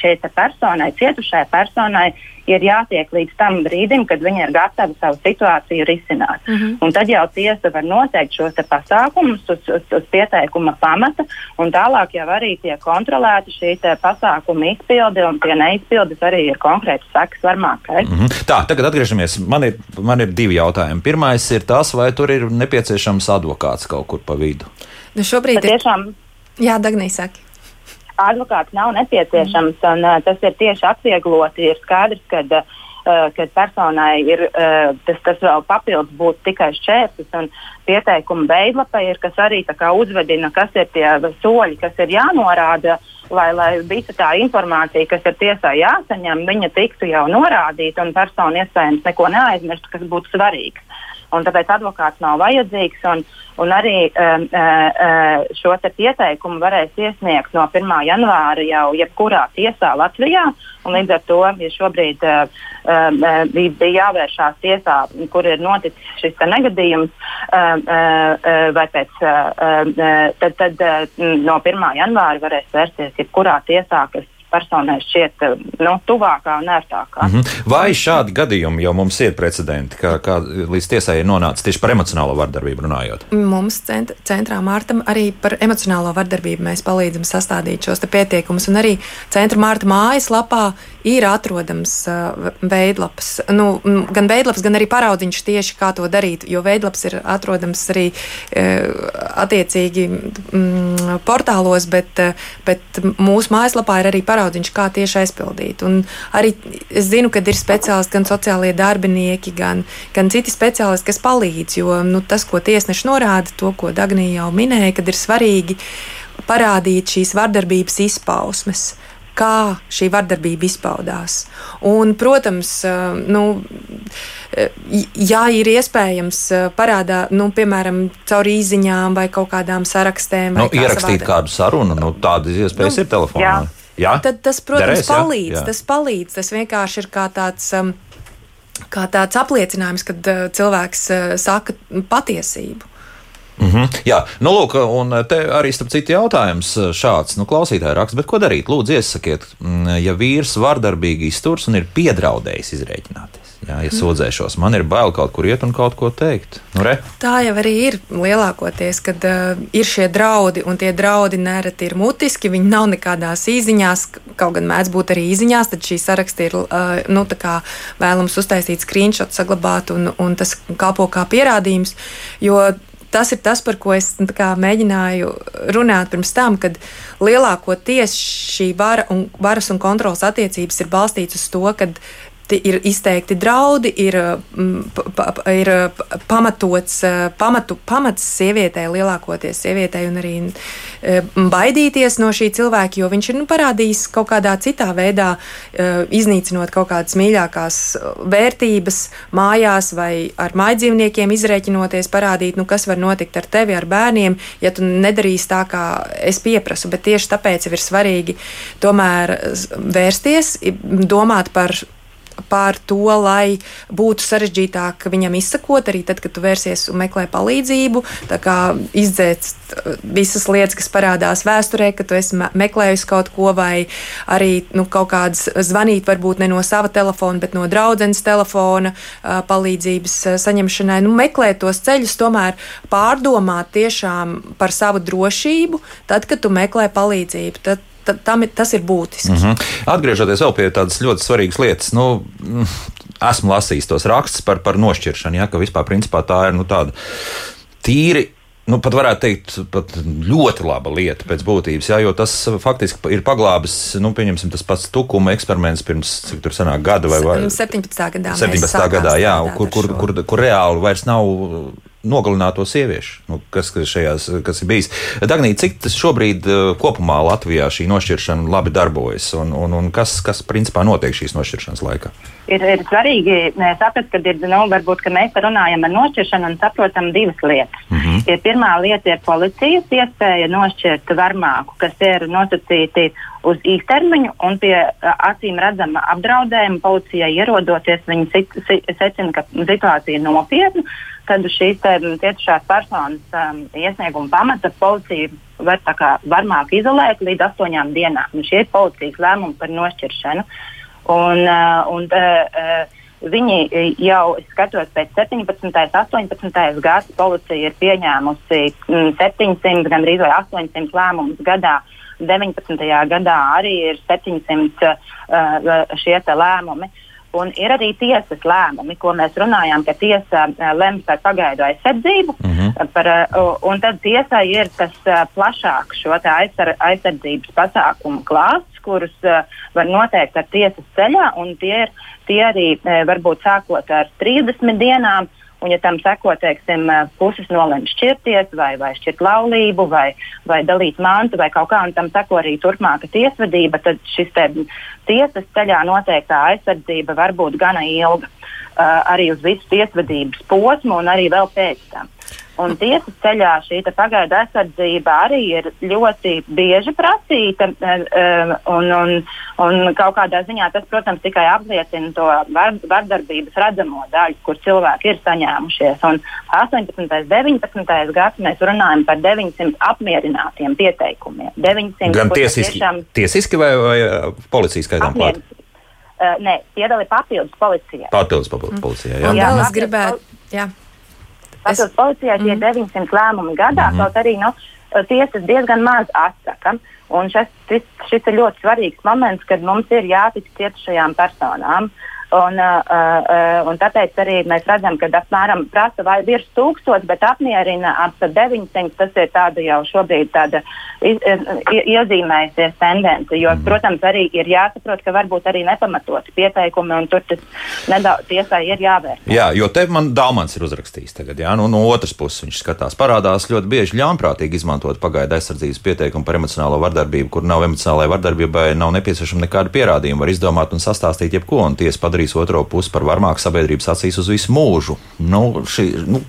šai personai, cietušai personai, ir jātiek līdz tam brīdim, kad viņi ir gatavi savu situāciju risināt. Mm -hmm. Un tad jau tiesa var noteikt šos pasākumus uz, uz, uz pieteikuma pamata, un tālāk jau arī tiek kontrolēta šī pasākuma izpilde, un pie neizpildes arī ir konkrēti sekas varmākai. Mm -hmm. Tā, tagad atgriežamies. Man ir, man ir divi jautājumi. Pirmais ir tas, vai tur ir nepieciešams advokāts kaut kur pa vidu. Nu šobrīd ir. Tiešām... Jā, Dagnī, saki advokāts nav nepieciešams, un uh, tas ir tieši atviegloti. Ir skaidrs, ka uh, kad personai ir uh, tas, tas vēl papildus būtu tikai šķērslis, un pieteikuma veidlapa ir, kas arī uzvedina, kas ir tie soļi, kas ir jānorāda, lai, lai visa tā informācija, kas ir tiesā jāsaņem, viņa tiktu jau norādīta, un persona iespējams neko neaizmirst, kas būtu svarīgs un tāpēc advokāts nav vajadzīgs. Un, un arī um, uh, šo pieteikumu varēs iesniegt no 1. janvāra jau jebkurā tiesā Latvijā. Līdz ar to, ja šobrīd uh, uh, bija jāvēršās tiesā, kur ir noticis šis negadījums, uh, uh, vai pēc, uh, uh, tad, tad uh, no 1. janvāra varēs vērsties jebkurā tiesā, kas personai šķiet eh, nu, tuvākā un ērtākā. Mm -hmm. Vai šādi gadījumi jau mums ir precedenti, kā, kā līdz tiesai ir nonācis tieši par emocionālo vardarbību runājot? Mums cent centrā Mārtam arī par emocionālo vardarbību mēs palīdzam sastādīt šos pieteikumus, un arī centra Mārta mājaslapā ir atrodams uh, veidlaps. Nu, gan veidlaps, gan arī paraudziņš tieši kā to darīt, jo veidlaps ir atrodams arī uh, attiecīgi mm, portālos, bet, uh, bet mūsu mājaslapā ir arī paraudziņš paraudziņš, kā tieši aizpildīt. Un arī es zinu, ka ir speciālisti, gan sociālie darbinieki, gan, gan citi speciālisti, kas palīdz. Jo nu, tas, ko tiesneši norāda, to, ko Dagnija jau minēja, kad ir svarīgi parādīt šīs vardarbības izpausmes kā šī vardarbība izpaudās. Un, protams, nu, ja ir iespējams parādā, nu, piemēram, caur īsiņām vai kaut kādām sarakstēm, nu, ierakstīt savādāk. kādu sarunu, nu, tādas iespējas nu, ir telefonā. Jā. Jā, tad tas, protams, Derēs, palīdz. Jā. Tas palīdz. Tas vienkārši ir kā tāds. Um, Kā tāds apliecinājums, kad uh, cilvēks uh, saka patiesību. Mm -hmm. Jā, nu, lūk, un te arī starp citu jautājums šāds, nu, klausītāji raksta, bet ko darīt? Lūdzu, iesakiet, mm, ja vīrs vardarbīgi izturs un ir piedraudējis izrēķināties. Jā, ja sūdzēšos, man ir bail kaut kur iet un kaut ko teikt. Nu, re. Tā jau arī ir lielākoties, kad uh, ir šie draudi, un tie draudi nereti ir mutiski. Viņi nav nekādās īsiņās, kaut gan mēdz būt arī īsiņās, tad šī saraksta ir uh, nu, vēlams uztaisīt screenshot, saglabāt, un, un tas kalpo kā pierādījums. Jo tas ir tas, par ko es nu, kā, mēģināju runāt pirms tam, kad lielākoties šī vara un, varas un kontrolas attiecības ir balstītas uz to, ka ir izteikti draudi, ir, mm, ir pamatots, pamatu, pamats sievietei, lielākoties sievietei, un arī e, baidīties no šī cilvēka, jo viņš ir nu, parādījis kaut kādā citā veidā, e, iznīcinot kaut kādas mīļākās vērtības mājās vai ar mājdzīvniekiem, izrēķinoties, parādīt, nu, kas var notikt ar tevi, ar bērniem, ja tu nedarīsi tā, kā es pieprasu. Bet tieši tāpēc ir svarīgi tomēr vērsties, domāt par par to, lai būtu sarežģītāk viņam izsakot, arī tad, kad tu vērsies un meklē palīdzību, izdzēst visas lietas, kas parādās vēsturē, ka tu esi meklējis kaut ko, vai arī nu, kaut kādas zvanīt, varbūt ne no sava telefona, bet no draudzenes telefona palīdzības saņemšanai. Nu, meklēt tos ceļus, tomēr pārdomāt tiešām par savu drošību, tad, kad tu meklē palīdzību. Tad, tam, tas ir būtiski. Mm -hmm. Atgriežoties vēl pie tādas ļoti svarīgas lietas, nu, mm, esmu lasījis tos rakstus par, par nošķiršanu, ja, ka vispār principā tā ir nu, tāda tīri nu, pat varētu teikt, pat ļoti laba lieta pēc būtības, jā, jo tas faktiski ir paglābis, nu, pieņemsim, tas pats tukuma eksperiments pirms, cik tur senāk gada vai, vai 17. gadā. 17. gadā, jā, kur, kur, kur, kur reāli vairs nav nogalināto sieviešu, nu, kas, šajās, kas ir bijis. Dagnī, cik tas šobrīd eh, kopumā Latvijā šī nošķiršana labi darbojas un, un, un kas, kas principā notiek šīs nošķiršanas laikā? Ir, ir svarīgi saprast, ka, ir, nu, varbūt, ka mēs runājam par nošķiršanu un saprotam divas lietas. Mm -hmm. ir, pirmā lieta ir policijas iespēja nošķirt varmāku, kas ir nosacīti uz īstermiņu un pie acīm redzama apdraudējuma policijai ierodoties. Viņi secina, ka situācija ir nopietna tad šīs cietušās personas um, iesnieguma pamata policija var varmāk izolēt līdz astoņām dienām. Un šie ir policijas lēmumi par nošķiršanu. Un, uh, un, uh, uh, Viņi jau skatos pēc 17. un 18. gada policija ir pieņēmusi 700, mm, gandrīz 800 lēmumus gadā. 19. gadā arī ir 700 uh, šie lēmumi. Uh, Un ir arī tiesas lēmumi, ko mēs runājām, ka tiesa uh, lems par pagaidu aizsardzību. Mm -hmm. par, uh, un tad tiesai ir tas uh, plašāks šo aizsar, aizsardzības pasākumu klāsts, kurus uh, var noteikt ar tiesas ceļā. Tie, ir, tie arī uh, varbūt sākot ar 30 dienām. Un, ja tam seko, teiksim, puses nolēma šķirties, vai, vai šķirt laulību, vai, vai dalīt mantu, vai kaut kā, un tam seko arī turpmāka tiesvedība, tad šis te tiesas ceļā noteiktā aizsardzība var būt gana ilga. Uh, arī uz visu tiesvedības posmu un arī vēl pēc tam. Un tiesas ceļā šī pagaidu aizsardzība arī ir ļoti bieži prasīta. Eh, eh, un, un, un kaut kādā ziņā tas, protams, tikai apliecina to var, vardarbības redzamo daļu, kur cilvēki ir saņēmušies. Un 18. un 19. gads mēs runājam par 900 apmierinātiem pieteikumiem. 900, Gan tiesiski, tiešām, tiesiski vai, vai eh, policijas skaitām klāt? Uh, nē, piedalīt papildus policijai. Papildus papildus policijai, jā. jā, jā es gribētu. Jā. Tātad es... policijai tie mm. 900 lēmumi gadā, mm. kaut arī nu, tiesas diezgan maz atsaka. Un šis, šis, šis ir ļoti svarīgs moments, kad mums ir jātic cietušajām personām. Uh, Un, uh, uh, un tāpēc arī mēs redzam, ka apmēram prasa vai virs tūkstotis, bet apmierina ap 900. Tas ir tāda jau šobrīd tāda iz, iezīmējusies tendence. Jo, mm. protams, arī ir jāsaprot, ka varbūt arī nepamatoti pieteikumi, un tur tas nedaudz tiesai ir jāvērt. Jā, jo te man Dāmans ir uzrakstījis tagad, jā, nu, no otras puses viņš skatās. Parādās ļoti bieži ļaunprātīgi izmantot pagaidu aizsardzības pieteikumu par emocionālo vardarbību, kur nav emocionālajai vardarbībai, nav nepieciešama nekāda pierādījuma. Var izdomāt un sastāstīt jebko, un tiesa padarīt padarīs otro pusi par varmāku sabiedrības acīs uz visu mūžu. Nu, šī, nu,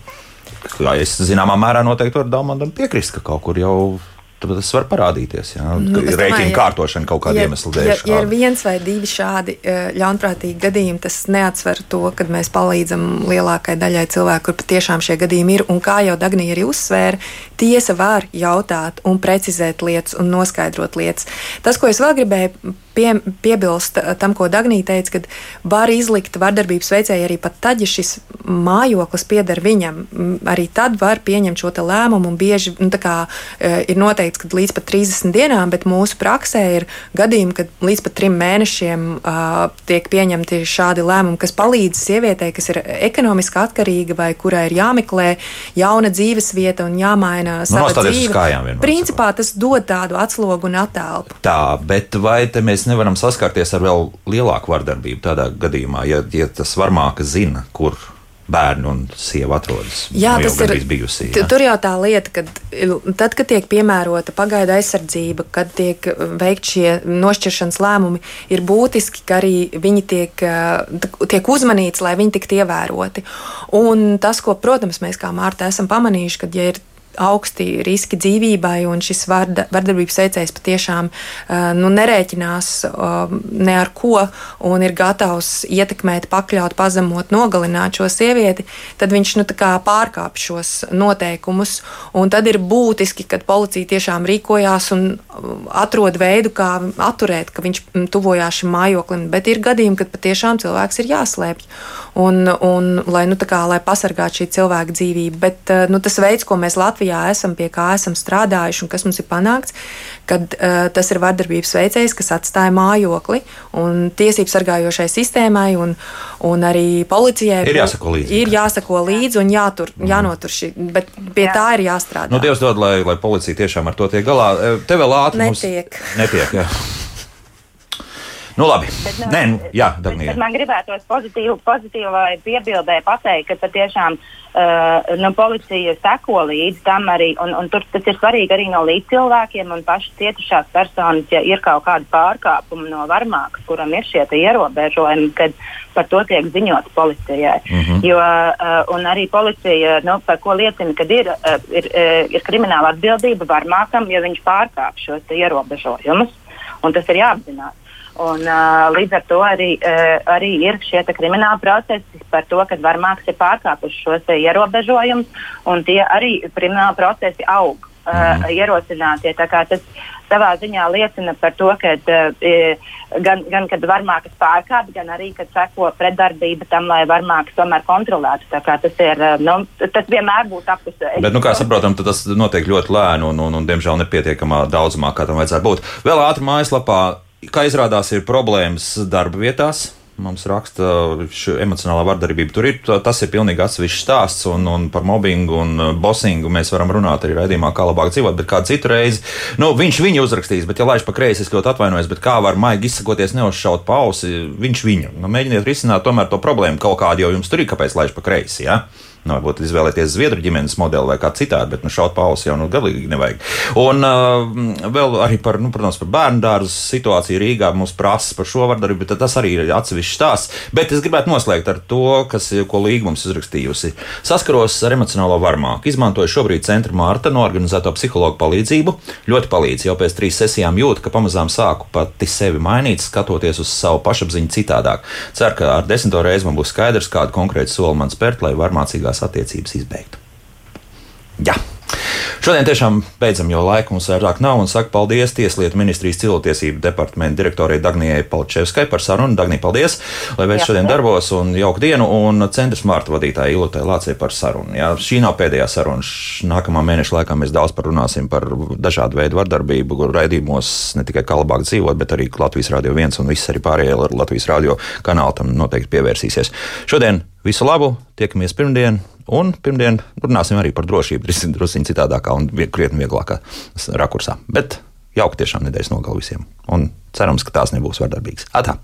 es zināmā mērā noteikti varu Dalmandam piekrist, ka kaut kur jau tas var parādīties. Nu, Rēķina kārtošana kaut kāda ja, iemesla dēļ. Ja, ja ir viens vai divi šādi eh, ļaunprātīgi gadījumi, tas neatsver to, ka mēs palīdzam lielākai daļai cilvēku, kur patiešām šie gadījumi ir. Un kā jau Dagnija arī uzsvēra, tiesa var jautāt un precizēt lietas un noskaidrot lietas. Tas, ko es vēl gribēju pie, piebilst eh, tam, ko Dagnija teica, ka var izlikt vardarbības veicēju arī pat tad, ja šis mājoklis pieder viņam. Arī tad var pieņemt šo lēmumu, un bieži nu, kā, eh, ir noteikts, ka līdz pat 30 dienām, bet mūsu praksē ir gadījumi, kad līdz pat trim mēnešiem uh, tiek pieņemti šādi lēmumi, kas palīdz sievietei, kas ir ekonomiski atkarīga vai kurai ir jāmeklē jauna dzīves vieta un jāmaina nu, sava dzīve. Principā tas dod tādu atslogu un attēlpu. Tā, bet vai te mēs mēs nevaram saskarties ar vēl lielāku vardarbību tādā gadījumā, ja, ja tas varmāka zina, kur bērni un sieva atrodas. Jā, tas ir bijusi. Jā. Tur jau tā lieta, ka tad, kad tiek piemērota pagaidu aizsardzība, kad tiek veikt šie nošķiršanas lēmumi, ir būtiski, ka arī viņi tiek, tiek uzmanīts, lai viņi tiktu ievēroti. Un tas, ko, protams, mēs kā Mārta esam pamanījuši, kad ja ir augsti riski dzīvībai, un šis varda, vardarbības veicējs patiešām nu, nerēķinās ne ar ko un ir gatavs ietekmēt, pakļaut, pazemot, nogalināt šo sievieti, tad viņš nu, pārkāpj šos noteikumus. Tad ir būtiski, kad policija tiešām rīkojās un atrod veidu, kā atturēt, ka viņš tuvojās šim mājoklim. Bet ir gadījumi, kad patiešām cilvēks ir jāslēpj. Un, un, lai, nu, kā, lai pasargātu šī cilvēka dzīvību. Bet nu, tas veids, ko mēs Latvijā esam, pie kā esam strādājuši un kas mums ir panākts, kad uh, tas ir vardarbības veicējs, kas atstāja mājokli. Tiesību sargājošai sistēmai un, un arī policijai ir jāsako līdzi. Ir jāsako līdzi un jātur, mm. jānotur šī, bet pie Jā. tā ir jāstrādā. Nu, Dievs dod, lai, lai policija tiešām ar to tiek galā. Tev vēl ātri netiek. Mums... Netiek jā. Nu, labi. Bet, nu, Nē, nu, jā, Dagnija. Bet, bet man gribētos pozitīvu, pozitīvai piebildē pateikt, ka patiešām uh, nu, policija seko līdzi tam arī, un, un tur tas ir svarīgi arī no līdzcilvēkiem un pašas cietušās personas, ja ir kaut kāda pārkāpuma no varmākas, kuram ir šie ierobežojumi, kad par to tiek ziņots policijai. Mm -hmm. jo, uh, un arī policija, nu, par ko liecina, kad ir, uh, ir, uh, ir krimināla atbildība varmākam, ja viņš pārkāp šos ierobežojumus, un tas ir jāapzinās. Un, uh, līdz ar to arī, uh, arī ir šie krimināli procesi par to, ka varmāks ir pārkāpuši šos ierobežojumus, un tie arī krimināli procesi aug. Uh, mm. ierosinātie. Tas savā ziņā liecina par to, ka uh, gan, gan kad varmākas pārkāpj, gan arī, kad seko pretdarbība tam, lai varmākas tomēr kontrolētu. Tas, ir, uh, nu, tas vienmēr būs apusēji. Bet, nu, kā saprotam, tas notiek ļoti lēni un, un, un, diemžēl, nepietiekamā daudzumā, kā tam vajadzētu būt. Vēl ātri mājaslapā kā izrādās, ir problēmas darba vietās. Mums raksta, ka emocionālā vardarbība tur ir. Tas ir pilnīgi atsevišķs stāsts, un, un par mobbingu un uh, bosingu mēs varam runāt arī raidījumā, kā labāk dzīvot. Bet kādu citu reizi, nu, viņš viņu uzrakstīs, bet, ja laiž pa kreisi, es ļoti atvainojos, bet kā var maigi izsakoties, neuzšaut pausi, viņš viņu. Nu, mēģiniet risināt tomēr to problēmu kaut kādu, jo jums tur ir kāpēc laiž pa kreisi. Ja? Nu, varbūt izvēlēties Zviedru ģimenes modeli vai kā citādi, bet nu, šaut pausi jau nu, galīgi nevajag. Un uh, vēl arī par, nu, protams, par bērnu dārzu situāciju Rīgā mums prasa par šo vardarbību, bet tas arī ir atsevišķs stāsts. Bet es gribētu noslēgt ar to, kas, ko Līga mums izrakstījusi. Saskaros ar emocionālo varmāku. Izmantoju šobrīd centra Mārta no organizēto psihologu palīdzību. Ļoti palīdz. Jau pēc trīs sesijām jūtu, ka pamazām sāku pati sevi mainīt, skatoties uz savu pašapziņu citādāk. Ceru, ka ar desmito reizi man būs skaidrs, kādu konkrētu soli man spērt, lai varmācīgās savstarpējās attiecības izbeigtu. Jā. Šodien tiešām beidzam, jo laika mums vairāk nav. Un saku paldies Tieslietu ministrijas cilvēktiesību departamenta direktorai Dagnijai Palčevskai par sarunu. Dagnija, paldies, lai veids šodien darbos un jauku dienu. Un centra smārta vadītāja Ilotē Lācijai par sarunu. Jā, šī nav pēdējā saruna. Nākamā mēneša laikā mēs daudz parunāsim par dažādu veidu vardarbību, raidījumos ne tikai kā labāk dzīvot, bet arī Latvijas Rādio 1 un viss arī pārējie Latvijas Rādio kanāli tam noteikti pievērsīsies. Šodien visu labu, tiekamies pirmdien! Un pirmdien runāsim arī par drošību, drusku citādākā un krietni vieglākā rakursā. Bet jauka tiešām nedēļas nogalē visiem. Un cerams, ka tās nebūs vardarbīgas. Atā!